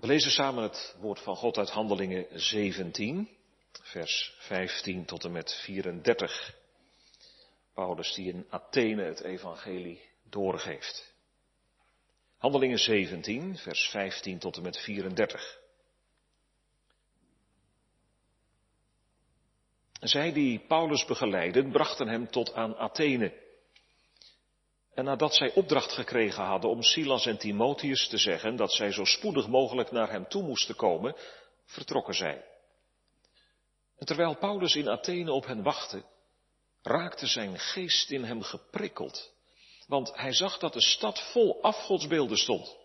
We lezen samen het woord van God uit Handelingen 17, vers 15 tot en met 34. Paulus die in Athene het evangelie doorgeeft. Handelingen 17, vers 15 tot en met 34. Zij die Paulus begeleiden, brachten hem tot aan Athene. En nadat zij opdracht gekregen hadden om Silas en Timotheus te zeggen dat zij zo spoedig mogelijk naar hem toe moesten komen, vertrokken zij. En terwijl Paulus in Athene op hen wachtte, raakte zijn geest in hem geprikkeld, want hij zag dat de stad vol afgodsbeelden stond.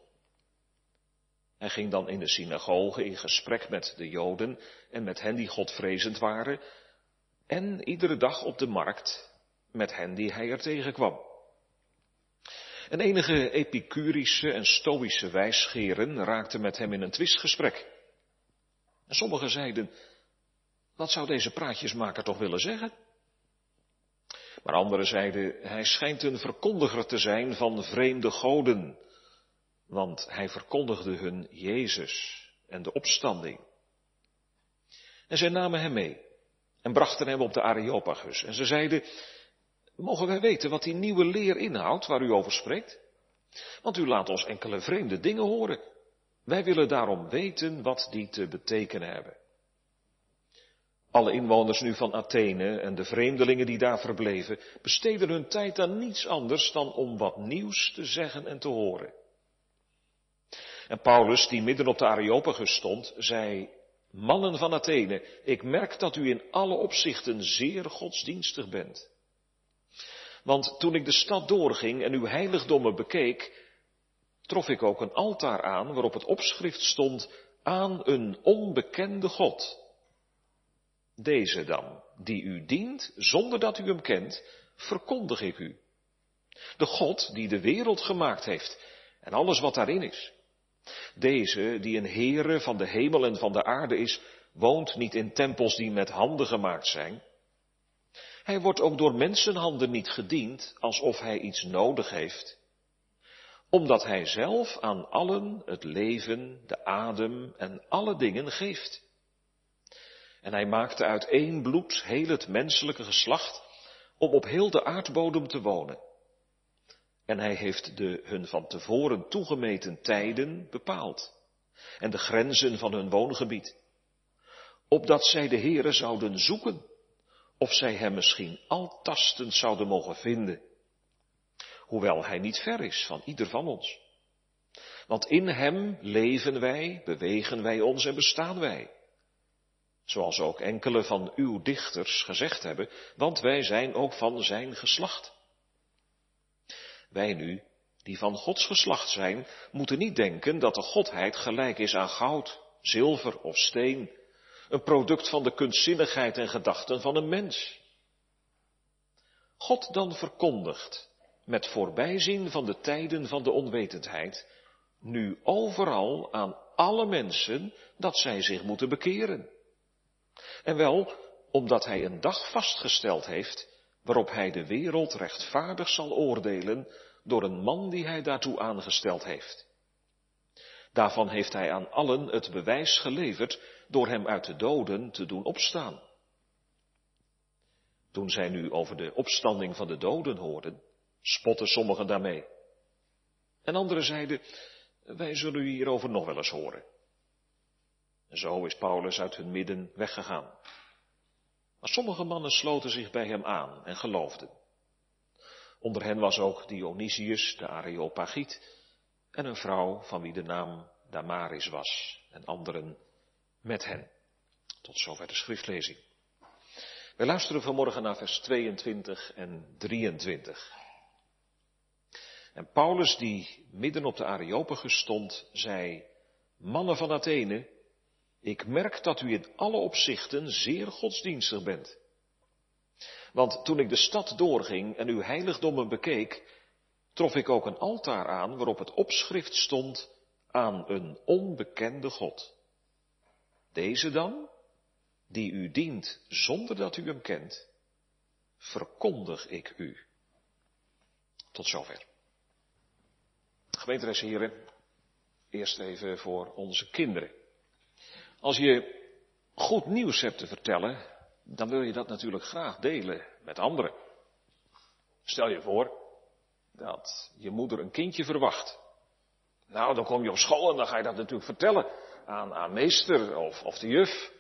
Hij ging dan in de synagoge in gesprek met de Joden en met hen die godvrezend waren, en iedere dag op de markt met hen die hij er tegenkwam. En enige epicurische en stoïsche wijsgeren raakten met hem in een twistgesprek. En sommigen zeiden, wat zou deze praatjesmaker toch willen zeggen? Maar anderen zeiden, hij schijnt een verkondiger te zijn van vreemde goden, want hij verkondigde hun Jezus en de opstanding. En zij namen hem mee en brachten hem op de Areopagus. En ze zeiden, Mogen wij weten wat die nieuwe leer inhoudt waar u over spreekt? Want u laat ons enkele vreemde dingen horen. Wij willen daarom weten wat die te betekenen hebben. Alle inwoners nu van Athene en de vreemdelingen die daar verbleven, besteden hun tijd aan niets anders dan om wat nieuws te zeggen en te horen. En Paulus, die midden op de Areopagus stond, zei, Mannen van Athene, ik merk dat u in alle opzichten zeer godsdienstig bent. Want toen ik de stad doorging en uw heiligdommen bekeek, trof ik ook een altaar aan waarop het opschrift stond aan een onbekende God. Deze dan, die u dient zonder dat u hem kent, verkondig ik u. De God die de wereld gemaakt heeft en alles wat daarin is. Deze, die een Heere van de hemel en van de aarde is, woont niet in tempels die met handen gemaakt zijn, hij wordt ook door mensenhanden niet gediend alsof hij iets nodig heeft, omdat hij zelf aan allen het leven, de adem en alle dingen geeft. En hij maakte uit één bloed heel het menselijke geslacht om op heel de aardbodem te wonen. En hij heeft de hun van tevoren toegemeten tijden bepaald en de grenzen van hun woongebied, opdat zij de Heere zouden zoeken of zij hem misschien altastend zouden mogen vinden, hoewel hij niet ver is van ieder van ons. Want in hem leven wij, bewegen wij ons en bestaan wij. Zoals ook enkele van uw dichters gezegd hebben, want wij zijn ook van zijn geslacht. Wij nu, die van Gods geslacht zijn, moeten niet denken dat de Godheid gelijk is aan goud, zilver of steen, een product van de kunstzinnigheid en gedachten van een mens. God dan verkondigt, met voorbijzien van de tijden van de onwetendheid, nu overal aan alle mensen dat zij zich moeten bekeren. En wel omdat hij een dag vastgesteld heeft waarop hij de wereld rechtvaardig zal oordelen door een man die hij daartoe aangesteld heeft. Daarvan heeft hij aan allen het bewijs geleverd door hem uit de doden te doen opstaan. Toen zij nu over de opstanding van de doden hoorden, spotten sommigen daarmee. En anderen zeiden, wij zullen u hierover nog wel eens horen. En zo is Paulus uit hun midden weggegaan. Maar sommige mannen sloten zich bij hem aan en geloofden. Onder hen was ook Dionysius, de Areopagiet, en een vrouw van wie de naam Damaris was, en anderen met hen. Tot zover de schriftlezing. Wij luisteren vanmorgen naar vers 22 en 23. En Paulus, die midden op de Areopagus stond, zei, mannen van Athene, ik merk dat u in alle opzichten zeer godsdienstig bent. Want toen ik de stad doorging en uw heiligdommen bekeek, trof ik ook een altaar aan waarop het opschrift stond aan een onbekende God. Deze dan, die u dient zonder dat u hem kent, verkondig ik u. Tot zover. Gemeenteres heren, Eerst even voor onze kinderen. Als je goed nieuws hebt te vertellen, dan wil je dat natuurlijk graag delen met anderen. Stel je voor dat je moeder een kindje verwacht. Nou, dan kom je op school en dan ga je dat natuurlijk vertellen aan, meester of, of de juf.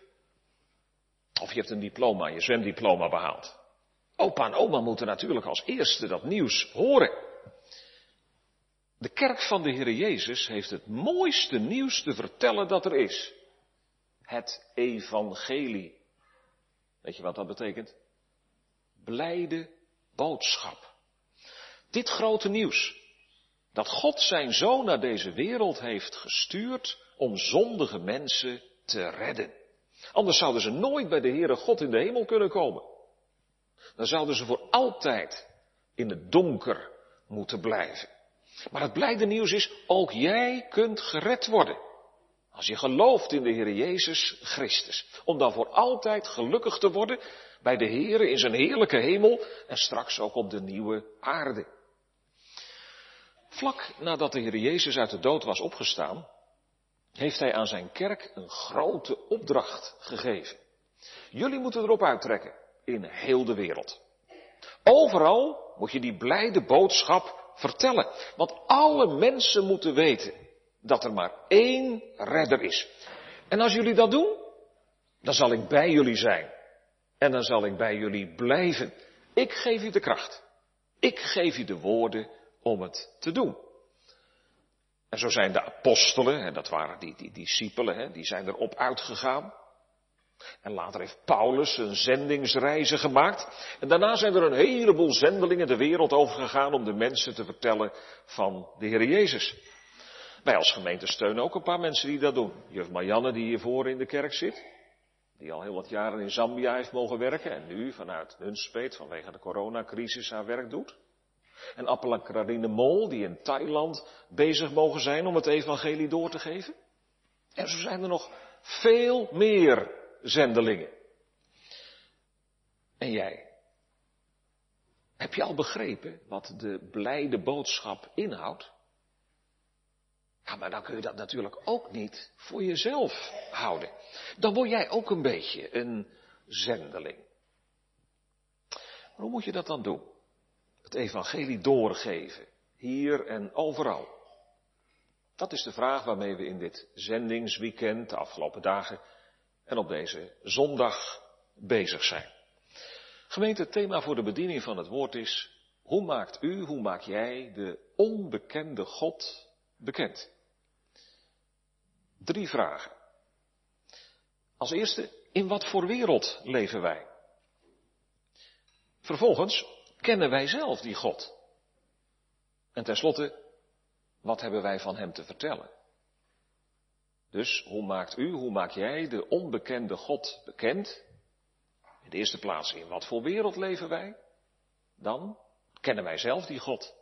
Of je hebt een diploma, je zwemdiploma behaald. Opa en oma moeten natuurlijk als eerste dat nieuws horen. De kerk van de Heer Jezus heeft het mooiste nieuws te vertellen dat er is. Het evangelie. Weet je wat dat betekent? Blijde boodschap. Dit grote nieuws. Dat God zijn zoon naar deze wereld heeft gestuurd om zondige mensen te redden. Anders zouden ze nooit bij de Heere God in de hemel kunnen komen. Dan zouden ze voor altijd in het donker moeten blijven. Maar het blijde nieuws is, ook jij kunt gered worden. Als je gelooft in de Heer Jezus Christus. Om dan voor altijd gelukkig te worden bij de Heer in zijn heerlijke hemel en straks ook op de nieuwe aarde. Vlak nadat de Heer Jezus uit de dood was opgestaan, heeft hij aan zijn kerk een grote opdracht gegeven. Jullie moeten erop uittrekken in heel de wereld. Overal moet je die blijde boodschap vertellen. Want alle mensen moeten weten dat er maar één redder is. En als jullie dat doen, dan zal ik bij jullie zijn. En dan zal ik bij jullie blijven. Ik geef je de kracht. Ik geef je de woorden om het te doen. En zo zijn de apostelen, en dat waren die, die discipelen, die zijn erop uitgegaan. En later heeft Paulus een zendingsreizen gemaakt. En daarna zijn er een heleboel zendelingen de wereld overgegaan om de mensen te vertellen van de Heer Jezus. Wij als gemeente steunen ook een paar mensen die dat doen. Juf Marianne die hiervoor in de kerk zit. Die al heel wat jaren in Zambia heeft mogen werken en nu vanuit Nunspeet vanwege de coronacrisis haar werk doet. En Appel en Mol die in Thailand bezig mogen zijn om het evangelie door te geven. En zo zijn er nog veel meer zendelingen. En jij? Heb je al begrepen wat de blijde boodschap inhoudt? Ja, maar dan kun je dat natuurlijk ook niet voor jezelf houden. Dan word jij ook een beetje een zendeling. hoe moet je dat dan doen? Het evangelie doorgeven, hier en overal. Dat is de vraag waarmee we in dit zendingsweekend, de afgelopen dagen en op deze zondag bezig zijn. Gemeente, het thema voor de bediening van het woord is, hoe maakt u, hoe maak jij de onbekende God bekend? Drie vragen. Als eerste, in wat voor wereld leven wij? Vervolgens, kennen wij zelf die God? En tenslotte, wat hebben wij van Hem te vertellen? Dus hoe maakt u, hoe maak jij de onbekende God bekend? In de eerste plaats, in wat voor wereld leven wij? Dan kennen wij zelf die God.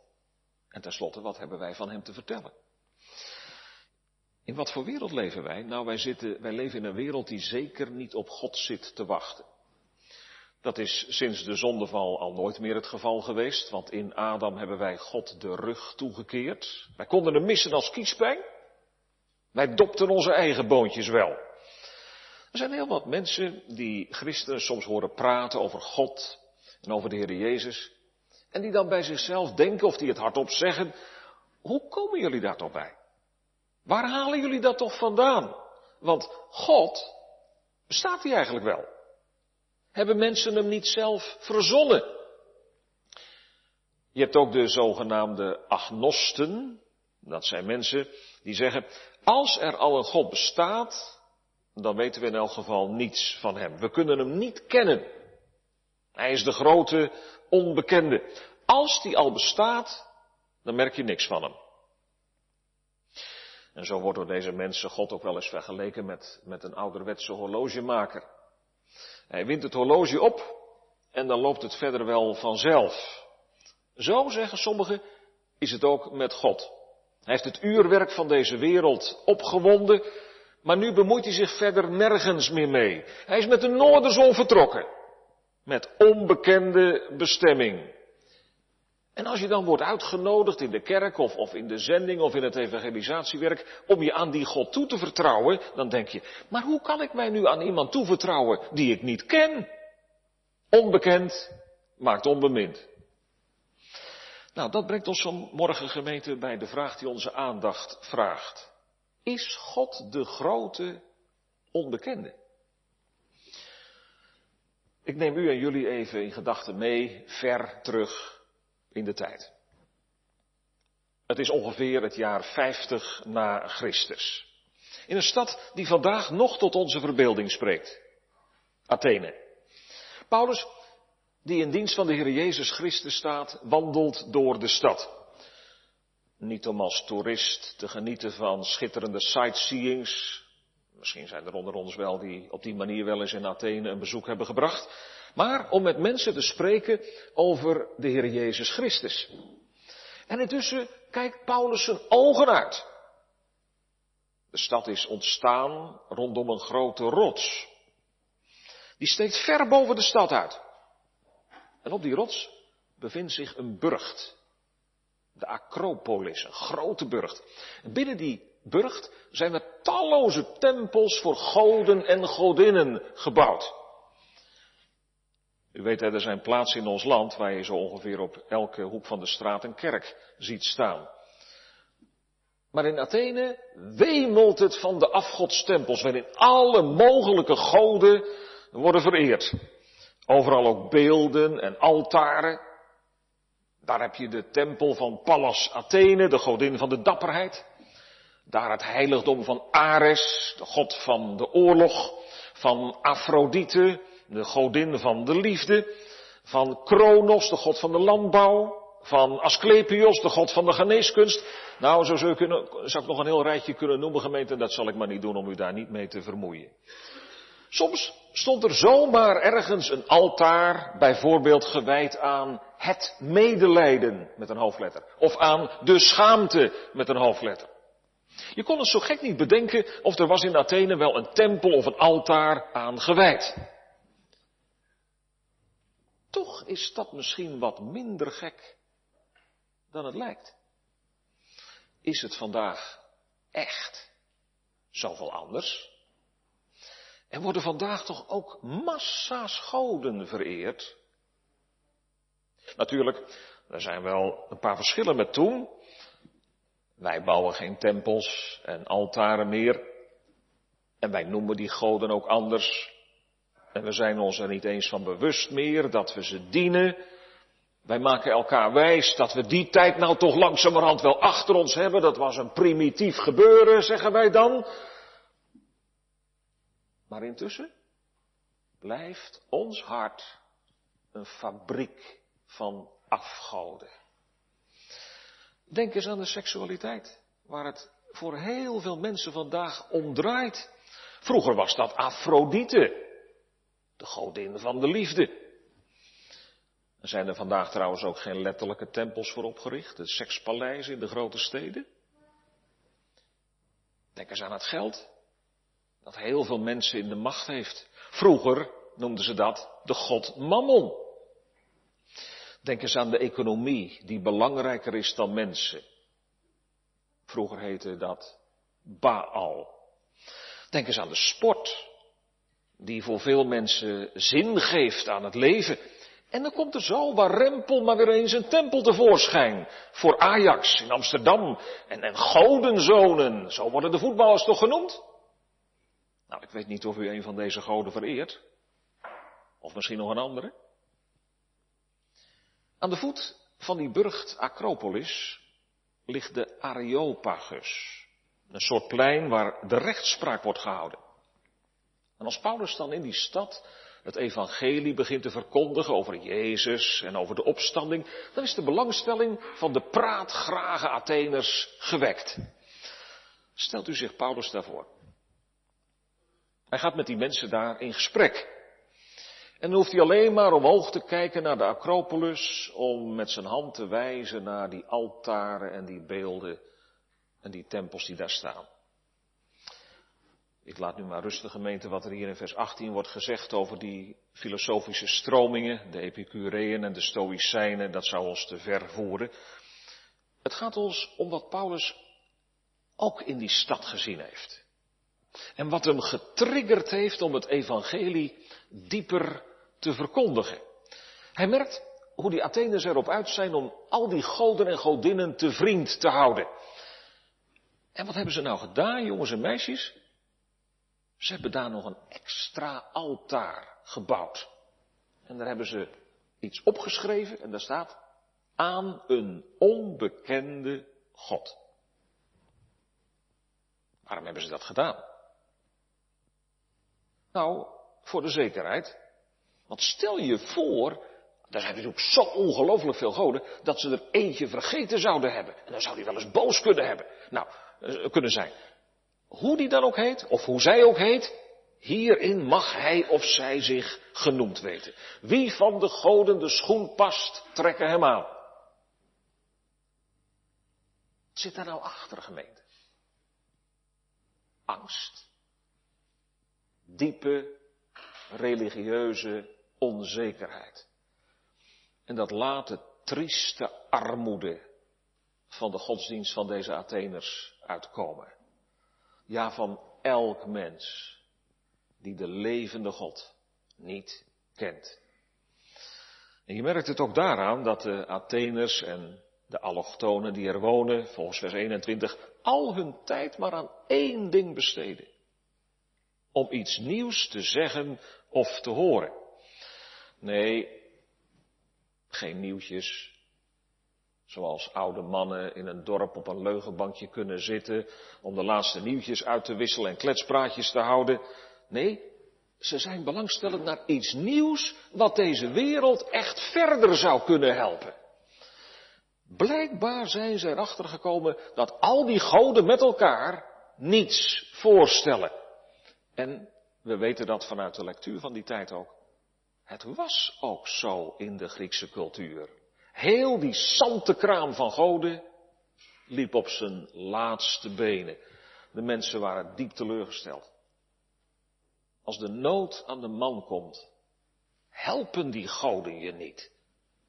En tenslotte, wat hebben wij van Hem te vertellen? In wat voor wereld leven wij? Nou, wij, zitten, wij leven in een wereld die zeker niet op God zit te wachten. Dat is sinds de zondeval al nooit meer het geval geweest, want in Adam hebben wij God de rug toegekeerd. Wij konden hem missen als kiespijn. Wij dopten onze eigen boontjes wel. Er zijn heel wat mensen die christenen soms horen praten over God en over de Heer Jezus. En die dan bij zichzelf denken of die het hardop zeggen, hoe komen jullie daar toch bij? Waar halen jullie dat toch vandaan? Want God, bestaat hij eigenlijk wel? Hebben mensen hem niet zelf verzonnen? Je hebt ook de zogenaamde agnosten. Dat zijn mensen die zeggen, als er al een God bestaat, dan weten we in elk geval niets van hem. We kunnen hem niet kennen. Hij is de grote onbekende. Als die al bestaat, dan merk je niks van hem. En zo wordt door deze mensen God ook wel eens vergeleken met, met een ouderwetse horlogemaker. Hij wint het horloge op en dan loopt het verder wel vanzelf. Zo, zeggen sommigen, is het ook met God. Hij heeft het uurwerk van deze wereld opgewonden, maar nu bemoeit hij zich verder nergens meer mee. Hij is met de noorderzon vertrokken, met onbekende bestemming. En als je dan wordt uitgenodigd in de kerk of, of in de zending of in het evangelisatiewerk om je aan die God toe te vertrouwen, dan denk je, maar hoe kan ik mij nu aan iemand toevertrouwen die ik niet ken? Onbekend maakt onbemind. Nou, dat brengt ons vanmorgen gemeente bij de vraag die onze aandacht vraagt. Is God de grote onbekende? Ik neem u en jullie even in gedachten mee, ver terug in de tijd. Het is ongeveer het jaar 50 na Christus. In een stad die vandaag nog tot onze verbeelding spreekt. Athene. Paulus, die in dienst van de Heer Jezus Christus staat, wandelt door de stad. Niet om als toerist te genieten van schitterende sightseeings. Misschien zijn er onder ons wel die op die manier wel eens in Athene een bezoek hebben gebracht maar om met mensen te spreken over de Heer Jezus Christus. En intussen kijkt Paulus zijn ogen uit. De stad is ontstaan rondom een grote rots. Die steekt ver boven de stad uit. En op die rots bevindt zich een burcht. De Acropolis, een grote burcht. En binnen die burcht zijn er talloze tempels voor goden en godinnen gebouwd. U weet, er zijn plaatsen in ons land waar je zo ongeveer op elke hoek van de straat een kerk ziet staan. Maar in Athene wemelt het van de afgodstempels, waarin alle mogelijke goden worden vereerd. Overal ook beelden en altaren. Daar heb je de tempel van Pallas Athene, de godin van de dapperheid. Daar het heiligdom van Ares, de god van de oorlog, van Afrodite, de godin van de liefde, van Kronos, de god van de landbouw, van Asclepios, de god van de geneeskunst. Nou, zo zou, ik, kunnen, zou ik nog een heel rijtje kunnen noemen, gemeente, dat zal ik maar niet doen om u daar niet mee te vermoeien. Soms stond er zomaar ergens een altaar, bijvoorbeeld gewijd aan het medelijden met een hoofdletter. Of aan de schaamte met een hoofdletter. Je kon het zo gek niet bedenken of er was in Athene wel een tempel of een altaar aan gewijd. Toch is dat misschien wat minder gek dan het lijkt. Is het vandaag echt zoveel anders? Er worden vandaag toch ook massa's goden vereerd? Natuurlijk, er zijn wel een paar verschillen met toen. Wij bouwen geen tempels en altaren meer. En wij noemen die goden ook anders. En we zijn ons er niet eens van bewust meer dat we ze dienen. Wij maken elkaar wijs dat we die tijd nou toch langzamerhand wel achter ons hebben. Dat was een primitief gebeuren, zeggen wij dan. Maar intussen blijft ons hart een fabriek van afgoden. Denk eens aan de seksualiteit, waar het voor heel veel mensen vandaag om draait. Vroeger was dat Afrodite, de godin van de liefde. Er zijn er vandaag trouwens ook geen letterlijke tempels voor opgericht, de sekspaleizen in de grote steden. Denk eens aan het geld, dat heel veel mensen in de macht heeft. Vroeger noemden ze dat de god Mammon. Denk eens aan de economie, die belangrijker is dan mensen. Vroeger heette dat Baal. Denk eens aan de sport, die voor veel mensen zin geeft aan het leven. En dan komt er zo waar Rempel maar weer eens een tempel tevoorschijn. Voor Ajax in Amsterdam. En, en godenzonen, zo worden de voetballers toch genoemd? Nou, ik weet niet of u een van deze goden vereert. Of misschien nog een andere. Aan de voet van die burcht Acropolis ligt de Areopagus. Een soort plein waar de rechtspraak wordt gehouden. En als Paulus dan in die stad het evangelie begint te verkondigen over Jezus en over de opstanding, dan is de belangstelling van de praatgrage Atheners gewekt. Stelt u zich Paulus daarvoor. Hij gaat met die mensen daar in gesprek. En dan hoeft hij alleen maar omhoog te kijken naar de Acropolis om met zijn hand te wijzen naar die altaren en die beelden en die tempels die daar staan. Ik laat nu maar rustig gemeente wat er hier in vers 18 wordt gezegd over die filosofische stromingen, de Epicureën en de Stoïcijnen, dat zou ons te ver voeren. Het gaat ons om wat Paulus ook in die stad gezien heeft. En wat hem getriggerd heeft om het evangelie dieper te verkondigen. Hij merkt hoe die Atheners erop uit zijn om al die goden en godinnen te vriend te houden. En wat hebben ze nou gedaan, jongens en meisjes? Ze hebben daar nog een extra altaar gebouwd. En daar hebben ze iets opgeschreven en daar staat aan een onbekende God. Waarom hebben ze dat gedaan? Nou, voor de zekerheid. Want stel je voor, er zijn natuurlijk zo ongelooflijk veel goden, dat ze er eentje vergeten zouden hebben. En dan zou die wel eens boos kunnen hebben. Nou, eh, kunnen zijn. Hoe die dan ook heet, of hoe zij ook heet, hierin mag hij of zij zich genoemd weten. Wie van de goden de schoen past, trekken hem aan. Wat zit daar nou achter, gemeente? Angst. Diepe religieuze onzekerheid. En dat laat de trieste armoede van de godsdienst van deze Atheners uitkomen. Ja, van elk mens die de levende God niet kent. En je merkt het ook daaraan dat de Atheners en de allochtonen die er wonen, volgens vers 21, al hun tijd maar aan één ding besteden. Om iets nieuws te zeggen of te horen. Nee, geen nieuwtjes. Zoals oude mannen in een dorp op een leugenbankje kunnen zitten om de laatste nieuwtjes uit te wisselen en kletspraatjes te houden. Nee, ze zijn belangstellend naar iets nieuws wat deze wereld echt verder zou kunnen helpen. Blijkbaar zijn ze erachter gekomen dat al die goden met elkaar niets voorstellen. En we weten dat vanuit de lectuur van die tijd ook. Het was ook zo in de Griekse cultuur. Heel die kraam van goden liep op zijn laatste benen. De mensen waren diep teleurgesteld. Als de nood aan de man komt, helpen die goden je niet.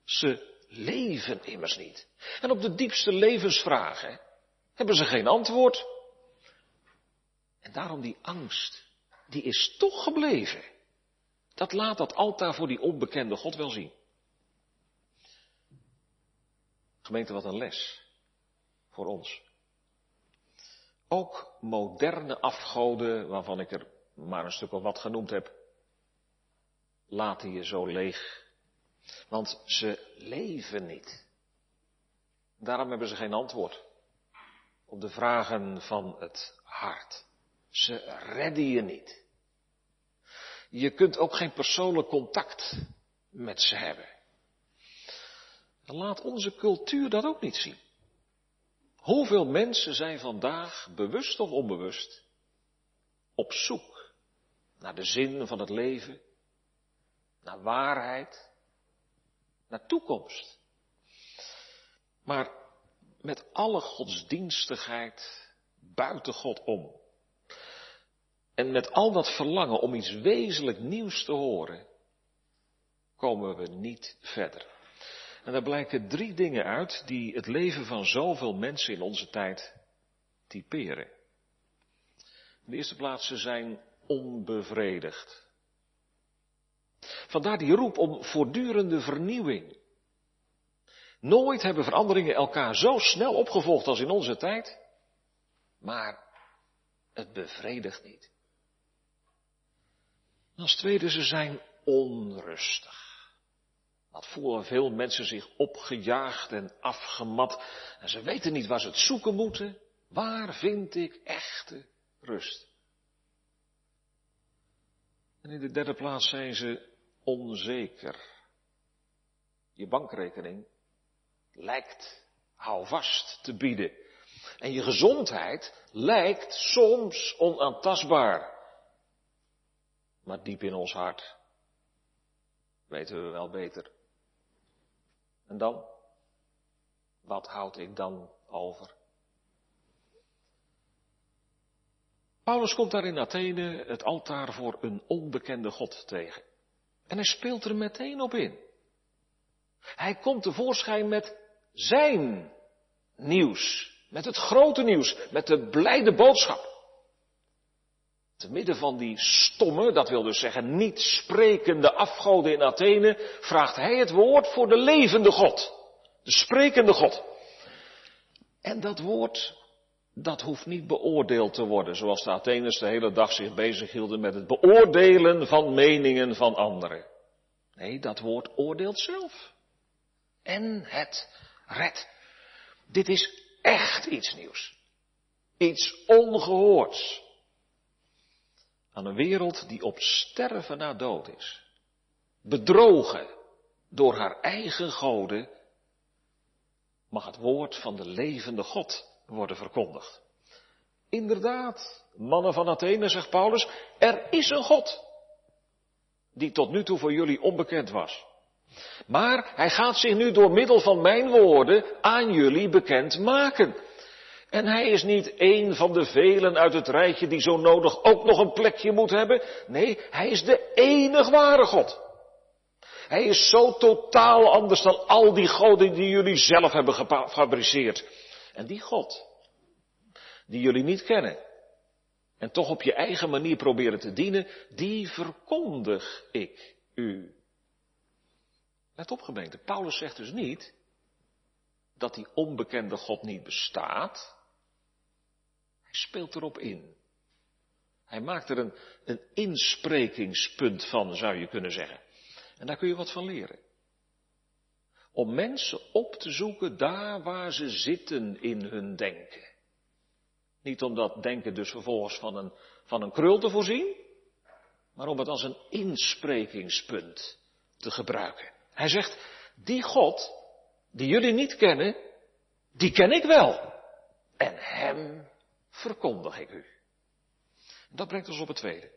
Ze leven immers niet. En op de diepste levensvragen hebben ze geen antwoord. En daarom die angst, die is toch gebleven. Dat laat dat altaar voor die onbekende God wel zien. Gemeente, wat een les voor ons. Ook moderne afgoden, waarvan ik er maar een stuk of wat genoemd heb, laten je zo leeg. Want ze leven niet. Daarom hebben ze geen antwoord op de vragen van het hart. Ze redden je niet. Je kunt ook geen persoonlijk contact met ze hebben. Laat onze cultuur dat ook niet zien. Hoeveel mensen zijn vandaag, bewust of onbewust, op zoek naar de zin van het leven, naar waarheid, naar toekomst. Maar met alle godsdienstigheid buiten God om. En met al dat verlangen om iets wezenlijk nieuws te horen, komen we niet verder. En daar blijken drie dingen uit die het leven van zoveel mensen in onze tijd typeren. In de eerste plaats, ze zijn onbevredigd. Vandaar die roep om voortdurende vernieuwing. Nooit hebben veranderingen elkaar zo snel opgevolgd als in onze tijd, maar het bevredigt niet. Als tweede, ze zijn onrustig. Wat voelen veel mensen zich opgejaagd en afgemat. En ze weten niet waar ze het zoeken moeten. Waar vind ik echte rust? En in de derde plaats zijn ze onzeker. Je bankrekening lijkt houvast te bieden. En je gezondheid lijkt soms onaantastbaar. Maar diep in ons hart weten we wel beter. En dan? Wat houd ik dan over? Paulus komt daar in Athene het altaar voor een onbekende God tegen. En hij speelt er meteen op in. Hij komt tevoorschijn met zijn nieuws. Met het grote nieuws. Met de blijde boodschap. Te midden van die stomme, dat wil dus zeggen niet sprekende afgoden in Athene, vraagt hij het woord voor de levende God. De sprekende God. En dat woord, dat hoeft niet beoordeeld te worden, zoals de Atheners de hele dag zich bezighielden met het beoordelen van meningen van anderen. Nee, dat woord oordeelt zelf. En het redt. Dit is echt iets nieuws. Iets ongehoords. Aan een wereld die op sterven na dood is. Bedrogen door haar eigen goden. Mag het woord van de levende God worden verkondigd. Inderdaad, mannen van Athene, zegt Paulus, er is een God. Die tot nu toe voor jullie onbekend was. Maar hij gaat zich nu door middel van mijn woorden aan jullie bekend maken. En hij is niet één van de velen uit het rijtje die zo nodig ook nog een plekje moet hebben. Nee, hij is de enig ware God. Hij is zo totaal anders dan al die goden die jullie zelf hebben gefabriceerd. En die God, die jullie niet kennen, en toch op je eigen manier proberen te dienen, die verkondig ik u. Let op gemeente, Paulus zegt dus niet dat die onbekende God niet bestaat. Speelt erop in. Hij maakt er een, een insprekingspunt van, zou je kunnen zeggen. En daar kun je wat van leren. Om mensen op te zoeken daar waar ze zitten in hun denken. Niet om dat denken dus vervolgens van een, van een krul te voorzien, maar om het als een insprekingspunt te gebruiken. Hij zegt, die God, die jullie niet kennen, die ken ik wel. En hem verkondig ik u. Dat brengt ons op het tweede.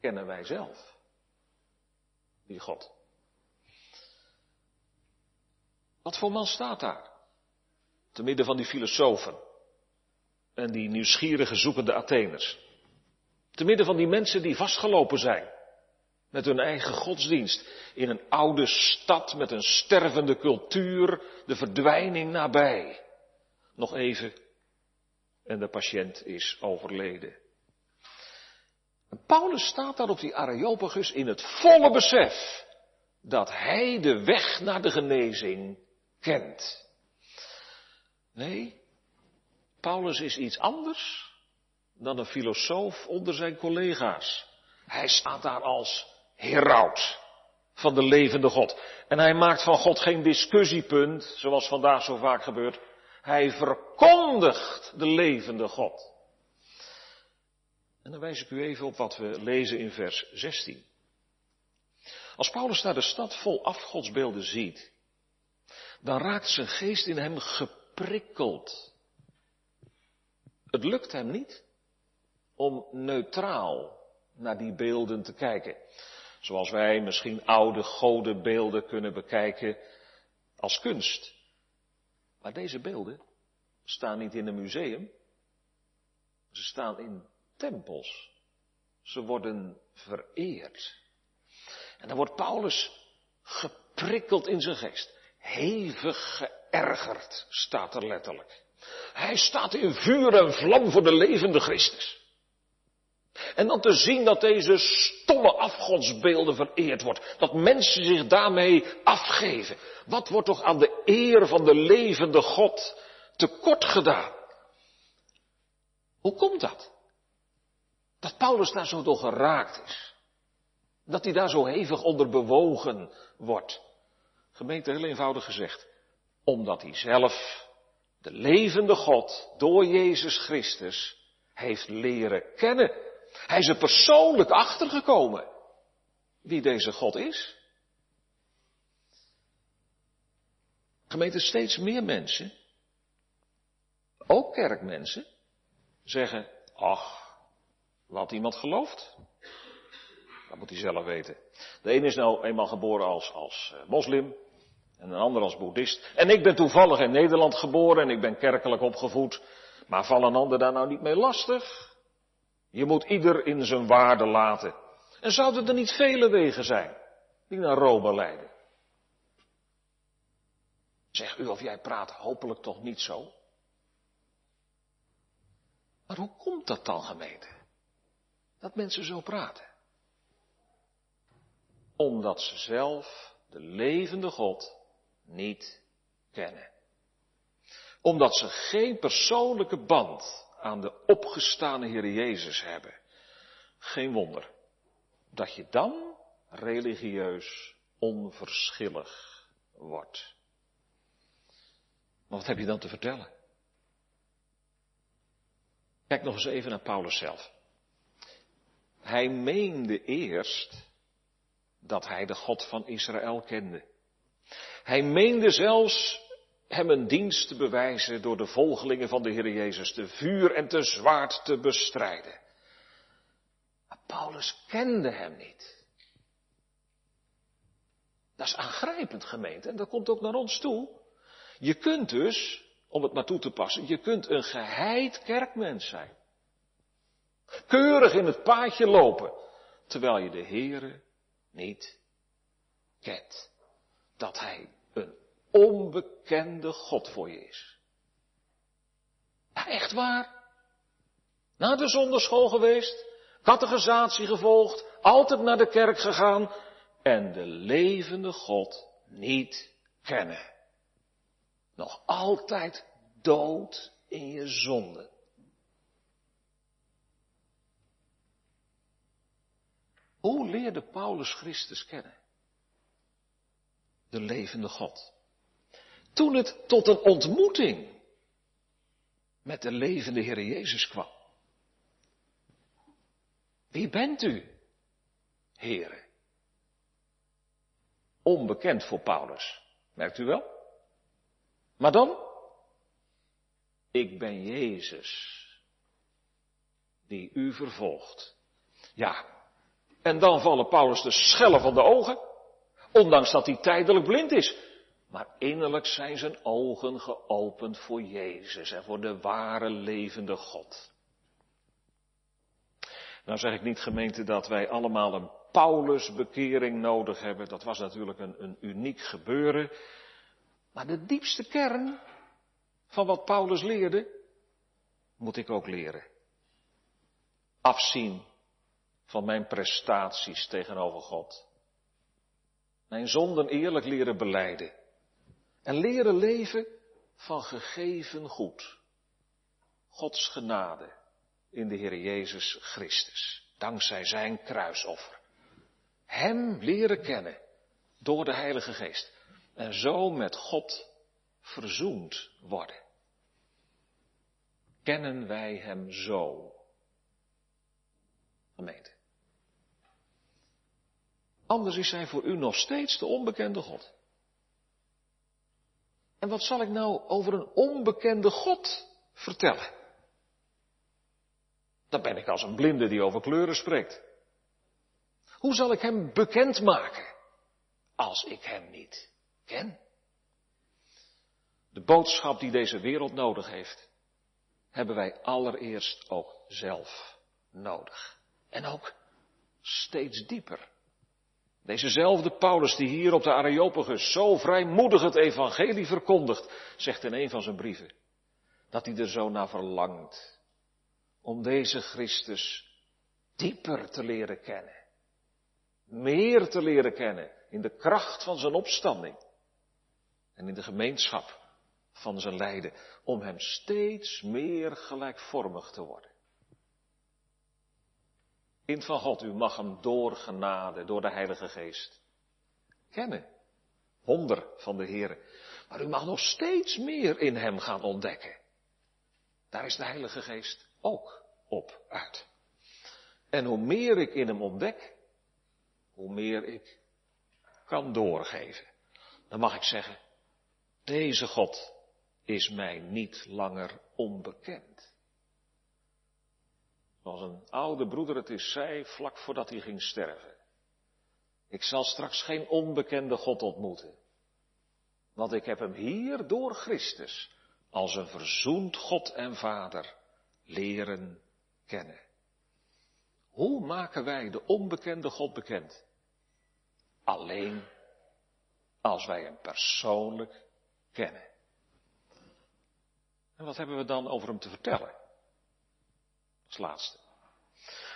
Kennen wij zelf die God? Wat voor man staat daar? Te midden van die filosofen en die nieuwsgierige zoekende Atheners. Te midden van die mensen die vastgelopen zijn met hun eigen godsdienst in een oude stad met een stervende cultuur, de verdwijning nabij. Nog even en de patiënt is overleden. Paulus staat daar op die Areopagus in het volle besef dat hij de weg naar de genezing kent. Nee, Paulus is iets anders dan een filosoof onder zijn collega's. Hij staat daar als heraut van de levende God. En hij maakt van God geen discussiepunt, zoals vandaag zo vaak gebeurt. Hij verkondigt de levende God. En dan wijs ik u even op wat we lezen in vers 16. Als Paulus naar de stad vol afgodsbeelden ziet, dan raakt zijn geest in hem geprikkeld. Het lukt hem niet om neutraal naar die beelden te kijken. Zoals wij misschien oude godenbeelden kunnen bekijken als kunst. Maar deze beelden staan niet in een museum. Ze staan in tempels. Ze worden vereerd. En dan wordt Paulus geprikkeld in zijn geest. Hevig geërgerd staat er letterlijk. Hij staat in vuur en vlam voor de levende Christus. En dan te zien dat deze stomme afgodsbeelden vereerd wordt. Dat mensen zich daarmee afgeven. Wat wordt toch aan de eer van de levende God tekort gedaan? Hoe komt dat? Dat Paulus daar zo door geraakt is. Dat hij daar zo hevig onder bewogen wordt. Gemeente heel eenvoudig gezegd. Omdat hij zelf de levende God door Jezus Christus heeft leren kennen. Hij is er persoonlijk achtergekomen wie deze God is. Gemeente, steeds meer mensen, ook kerkmensen, zeggen, ach, wat iemand gelooft, dat moet hij zelf weten. De een is nou eenmaal geboren als, als eh, moslim, en een ander als boeddhist. En ik ben toevallig in Nederland geboren en ik ben kerkelijk opgevoed. Maar val een ander daar nou niet mee lastig? Je moet ieder in zijn waarde laten. En zouden er niet vele wegen zijn die naar Rome leiden? Zeg u of jij praat hopelijk toch niet zo? Maar hoe komt dat dan, gemeente? Dat mensen zo praten? Omdat ze zelf de levende God niet kennen. Omdat ze geen persoonlijke band aan de opgestane Heer Jezus hebben. Geen wonder dat je dan religieus onverschillig wordt. Maar wat heb je dan te vertellen? Kijk nog eens even naar Paulus zelf. Hij meende eerst dat hij de God van Israël kende. Hij meende zelfs hem een dienst te bewijzen door de volgelingen van de Heer Jezus te vuur en te zwaard te bestrijden. Maar Paulus kende hem niet. Dat is aangrijpend gemeente en dat komt ook naar ons toe. Je kunt dus, om het maar toe te passen, je kunt een geheid kerkmens zijn. Keurig in het paadje lopen, terwijl je de Heere niet kent. Dat Hij een onbekende God voor je is. Echt waar. Naar de zonderschool geweest, catechisatie gevolgd, altijd naar de kerk gegaan en de levende God niet kennen. Nog altijd dood in je zonde. Hoe leerde Paulus Christus kennen? De levende God. Toen het tot een ontmoeting met de levende Heer Jezus kwam. Wie bent u, Heere? Onbekend voor Paulus. Merkt u wel? Maar dan? Ik ben Jezus, die u vervolgt. Ja, en dan vallen Paulus de schellen van de ogen, ondanks dat hij tijdelijk blind is. Maar innerlijk zijn zijn ogen geopend voor Jezus en voor de ware levende God. Nou zeg ik niet gemeente dat wij allemaal een Paulusbekering nodig hebben. Dat was natuurlijk een, een uniek gebeuren. Maar de diepste kern van wat Paulus leerde, moet ik ook leren. Afzien van mijn prestaties tegenover God. Mijn zonden eerlijk leren beleiden. En leren leven van gegeven goed. Gods genade in de Heer Jezus Christus. Dankzij zijn kruisoffer. Hem leren kennen door de Heilige Geest. En zo met God verzoend worden. Kennen wij Hem zo? Gemeente. Anders is Hij voor u nog steeds de onbekende God. En wat zal ik nou over een onbekende God vertellen? Dan ben ik als een blinde die over kleuren spreekt. Hoe zal ik hem bekend maken als ik hem niet ken? De boodschap die deze wereld nodig heeft, hebben wij allereerst ook zelf nodig. En ook steeds dieper. Dezezelfde Paulus die hier op de Areopagus zo vrijmoedig het evangelie verkondigt, zegt in een van zijn brieven, dat hij er zo naar verlangt om deze Christus dieper te leren kennen meer te leren kennen in de kracht van zijn opstanding en in de gemeenschap van zijn lijden, om hem steeds meer gelijkvormig te worden. Kind van God, u mag hem door genade, door de Heilige Geest kennen. Wonder van de Heer. Maar u mag nog steeds meer in hem gaan ontdekken. Daar is de Heilige Geest ook op uit. En hoe meer ik in hem ontdek, hoe meer ik kan doorgeven. Dan mag ik zeggen, deze God is mij niet langer onbekend. Zoals een oude broeder het is zei vlak voordat hij ging sterven. Ik zal straks geen onbekende God ontmoeten. Want ik heb hem hier door Christus als een verzoend God en Vader leren kennen. Hoe maken wij de onbekende God bekend? Alleen als wij hem persoonlijk kennen. En wat hebben we dan over hem te vertellen? Als laatste.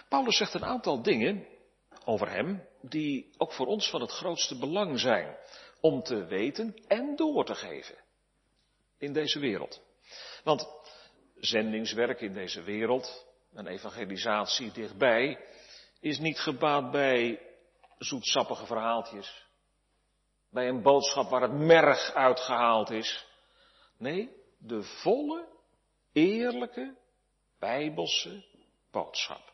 Paulus zegt een aantal dingen over hem die ook voor ons van het grootste belang zijn om te weten en door te geven in deze wereld. Want zendingswerk in deze wereld, een evangelisatie dichtbij, is niet gebaat bij zoetsappige verhaaltjes, bij een boodschap waar het merg uitgehaald is. Nee, de volle, eerlijke, bijbelse boodschap.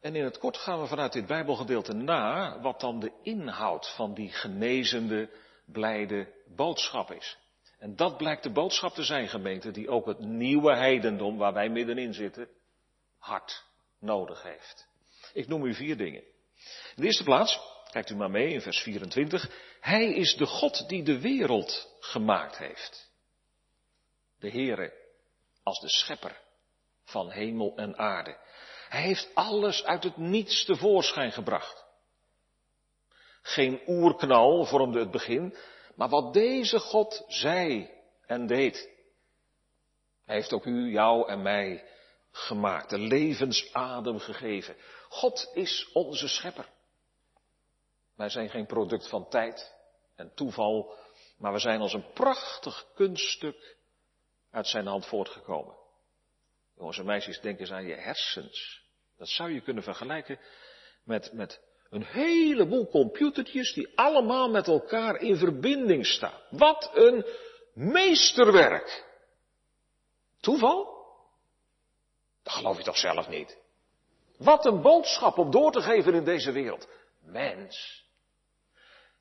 En in het kort gaan we vanuit dit Bijbelgedeelte na wat dan de inhoud van die genezende, blijde boodschap is. En dat blijkt de boodschap te zijn, gemeente, die ook het nieuwe heidendom waar wij middenin zitten, hard nodig heeft. Ik noem u vier dingen. In de eerste plaats, kijkt u maar mee in vers 24, Hij is de God die de wereld gemaakt heeft. De Heere als de schepper van hemel en aarde. Hij heeft alles uit het niets tevoorschijn gebracht. Geen oerknal vormde het begin, maar wat deze God zei en deed. Hij heeft ook u, jou en mij gemaakt, de levensadem gegeven. God is onze schepper. Wij zijn geen product van tijd en toeval, maar we zijn als een prachtig kunststuk uit zijn hand voortgekomen. Jongens en meisjes, denk eens aan je hersens. Dat zou je kunnen vergelijken met, met een heleboel computertjes die allemaal met elkaar in verbinding staan. Wat een meesterwerk! Toeval? Dat geloof je toch zelf niet? Wat een boodschap om door te geven in deze wereld. Mens,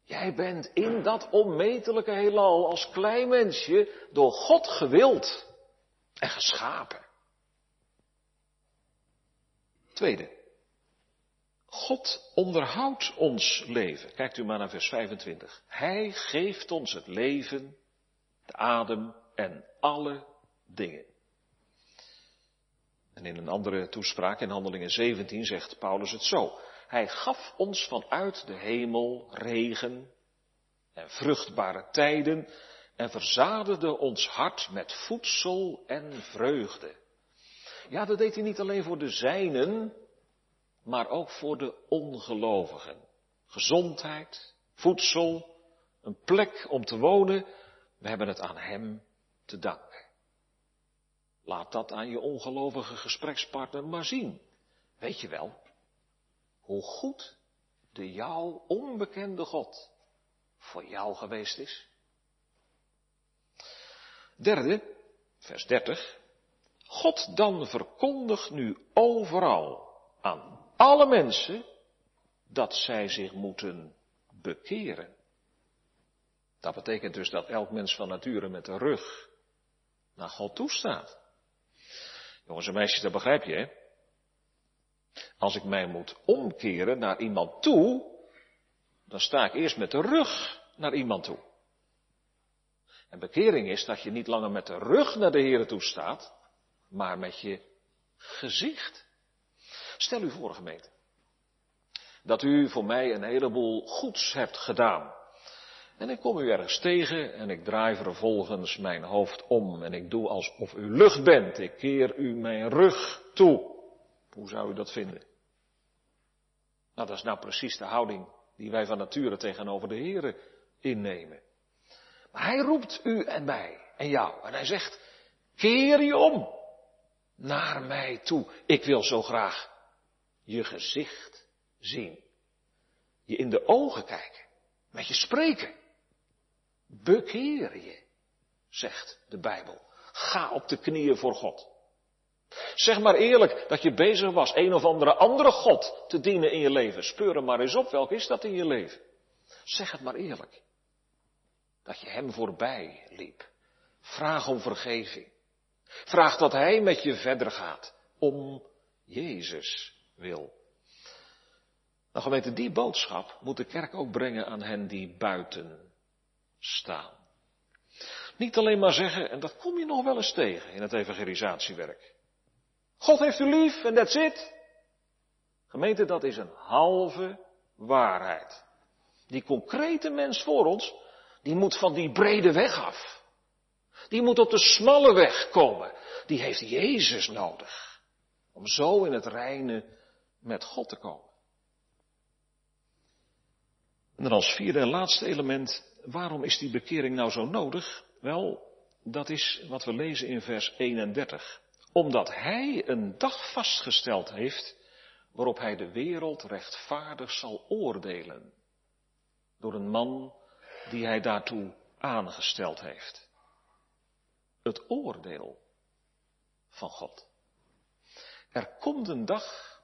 jij bent in dat onmetelijke heelal als klein mensje door God gewild en geschapen. Tweede. God onderhoudt ons leven. Kijkt u maar naar vers 25. Hij geeft ons het leven, de adem en alle dingen. En in een andere toespraak in Handelingen 17 zegt Paulus het zo. Hij gaf ons vanuit de hemel regen en vruchtbare tijden en verzadigde ons hart met voedsel en vreugde. Ja, dat deed hij niet alleen voor de zijnen, maar ook voor de ongelovigen. Gezondheid, voedsel, een plek om te wonen, we hebben het aan Hem te danken. Laat dat aan je ongelovige gesprekspartner maar zien. Weet je wel, hoe goed de jou onbekende God voor jou geweest is? Derde, vers 30. God dan verkondigt nu overal aan alle mensen dat zij zich moeten bekeren. Dat betekent dus dat elk mens van nature met de rug naar God toestaat. Jongens en meisjes, dat begrijp je, hè? Als ik mij moet omkeren naar iemand toe, dan sta ik eerst met de rug naar iemand toe. En bekering is dat je niet langer met de rug naar de Heer toe staat, maar met je gezicht. Stel u voor, gemeente, dat u voor mij een heleboel goeds hebt gedaan. En ik kom u ergens tegen en ik draai vervolgens mijn hoofd om en ik doe alsof u lucht bent. Ik keer u mijn rug toe. Hoe zou u dat vinden? Nou, dat is nou precies de houding die wij van nature tegenover de Heeren innemen. Maar hij roept u en mij en jou en hij zegt, keer je om naar mij toe. Ik wil zo graag je gezicht zien. Je in de ogen kijken. Met je spreken. Bekeer je, zegt de Bijbel. Ga op de knieën voor God. Zeg maar eerlijk dat je bezig was een of andere andere God te dienen in je leven. Speur hem maar eens op, welk is dat in je leven? Zeg het maar eerlijk. Dat je hem voorbij liep. Vraag om vergeving. Vraag dat hij met je verder gaat. Om Jezus wil. Nou gemeente, die boodschap moet de kerk ook brengen aan hen die buiten staan. Niet alleen maar zeggen, en dat kom je nog wel eens tegen in het evangelisatiewerk. God heeft u lief en that's it. Gemeente, dat is een halve waarheid. Die concrete mens voor ons, die moet van die brede weg af. Die moet op de smalle weg komen. Die heeft Jezus nodig. Om zo in het reine met God te komen. En dan als vierde en laatste element, waarom is die bekering nou zo nodig? Wel, dat is wat we lezen in vers 31. Omdat Hij een dag vastgesteld heeft waarop Hij de wereld rechtvaardig zal oordelen. Door een man die Hij daartoe aangesteld heeft. Het oordeel van God. Er komt een dag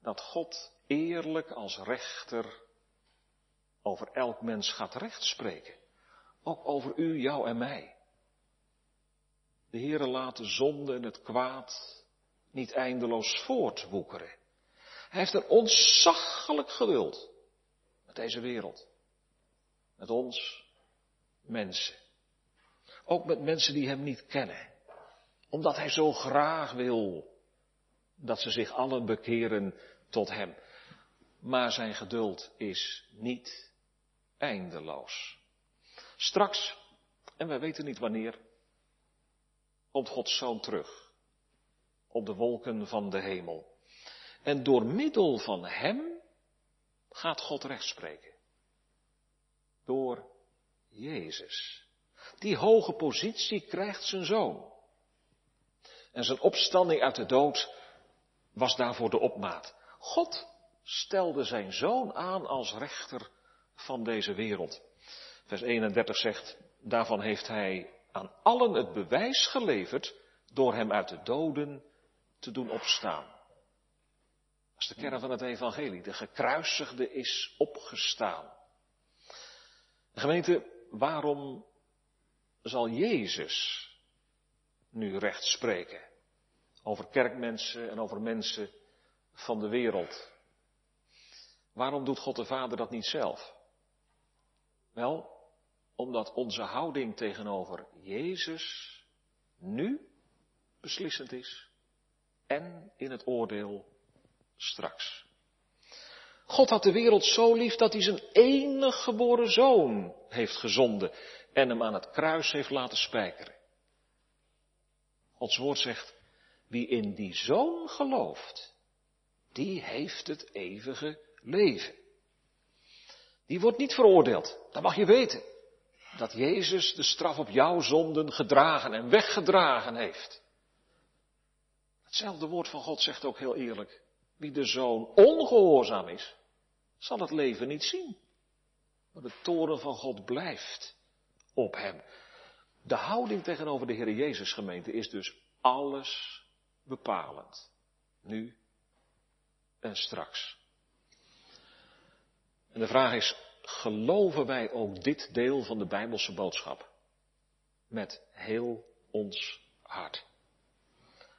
dat God eerlijk als rechter over elk mens gaat rechtspreken. Ook over u, jou en mij. De Heere laat de zonde en het kwaad niet eindeloos voortwoekeren. Hij heeft een ontzaglijk geduld met deze wereld. Met ons mensen. Ook met mensen die hem niet kennen. Omdat hij zo graag wil dat ze zich allen bekeren tot hem. Maar zijn geduld is niet eindeloos. Straks, en wij weten niet wanneer, komt Gods Zoon terug op de wolken van de hemel. En door middel van Hem gaat God rechtspreken. Door Jezus. Die hoge positie krijgt zijn zoon. En zijn opstanding uit de dood was daarvoor de opmaat. God stelde zijn zoon aan als rechter van deze wereld. Vers 31 zegt, daarvan heeft hij aan allen het bewijs geleverd door hem uit de doden te doen opstaan. Dat is de kern van het evangelie. De gekruisigde is opgestaan. gemeente, waarom zal Jezus nu recht spreken? Over kerkmensen en over mensen van de wereld. Waarom doet God de Vader dat niet zelf? Wel, omdat onze houding tegenover Jezus nu beslissend is en in het oordeel straks. God had de wereld zo lief dat hij zijn enige geboren zoon heeft gezonden en hem aan het kruis heeft laten spijkeren. Gods woord zegt, wie in die zoon gelooft, die heeft het eeuwige leven. Die wordt niet veroordeeld. Dat mag je weten. Dat Jezus de straf op jouw zonden gedragen en weggedragen heeft. Hetzelfde woord van God zegt ook heel eerlijk. Wie de zoon ongehoorzaam is, zal het leven niet zien. Maar de toren van God blijft op hem. De houding tegenover de Heer Jezus gemeente is dus alles bepalend. Nu en straks. En de vraag is, geloven wij ook dit deel van de Bijbelse boodschap? Met heel ons hart.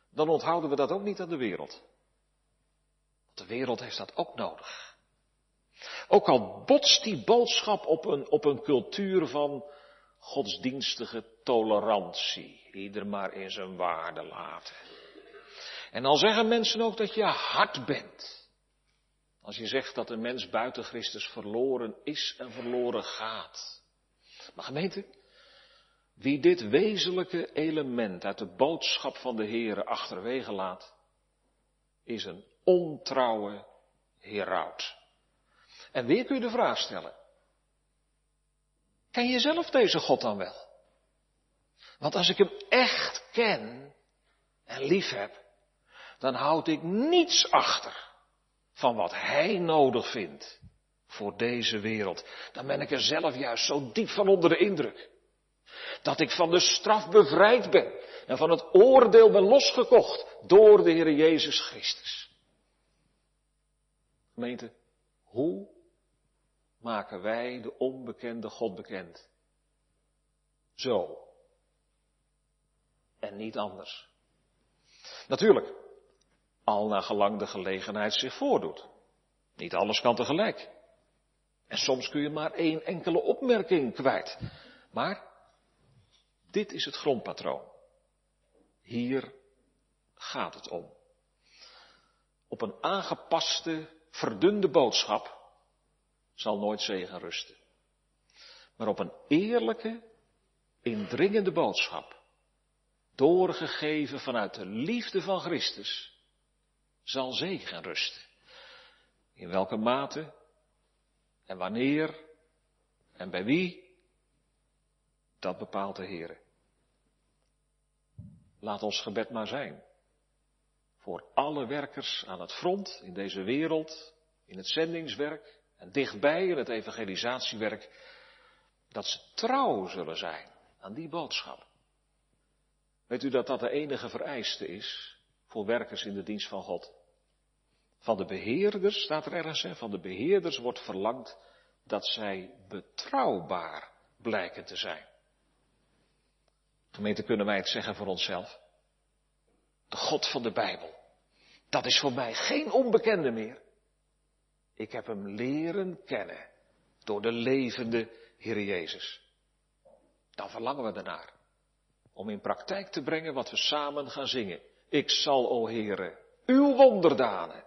Dan onthouden we dat ook niet aan de wereld. Want de wereld heeft dat ook nodig. Ook al botst die boodschap op een, op een cultuur van godsdienstige tolerantie. Ieder maar in zijn waarde laten. En dan zeggen mensen ook dat je hard bent. Als je zegt dat een mens buiten Christus verloren is en verloren gaat. Maar gemeente, wie dit wezenlijke element uit de boodschap van de Heere achterwege laat, is een ontrouwe heraut. En weer kun je de vraag stellen. Ken je zelf deze God dan wel? Want als ik hem echt ken en lief heb, dan houd ik niets achter van wat hij nodig vindt voor deze wereld, dan ben ik er zelf juist zo diep van onder de indruk. Dat ik van de straf bevrijd ben en van het oordeel ben losgekocht door de Heer Jezus Christus. Gemeente, hoe maken wij de onbekende God bekend? Zo. En niet anders. Natuurlijk, al naar gelang de gelegenheid zich voordoet. Niet alles kan tegelijk. En soms kun je maar één enkele opmerking kwijt. Maar Dit is het grondpatroon. Hier gaat het om. Op een aangepaste, verdunde boodschap zal nooit zegen rusten. Maar op een eerlijke, indringende boodschap, doorgegeven vanuit de liefde van Christus, zal zegen rusten. In welke mate en wanneer en bij wie, dat bepaalt de Heer. Laat ons gebed maar zijn. Voor alle werkers aan het front in deze wereld, in het zendingswerk en dichtbij in het evangelisatiewerk, dat ze trouw zullen zijn aan die boodschap. Weet u dat dat de enige vereiste is voor werkers in de dienst van God? Van de beheerders, staat er ergens, hè, van de beheerders wordt verlangd dat zij betrouwbaar blijken te zijn. Gemeente, kunnen wij het zeggen voor onszelf? De God van de Bijbel. Dat is voor mij geen onbekende meer. Ik heb hem leren kennen door de levende Heer Jezus. Dan verlangen we ernaar. Om in praktijk te brengen wat we samen gaan zingen. Ik zal, o Heere, uw wonderdanen,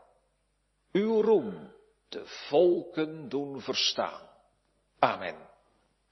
uw roem de volken doen verstaan. Amen.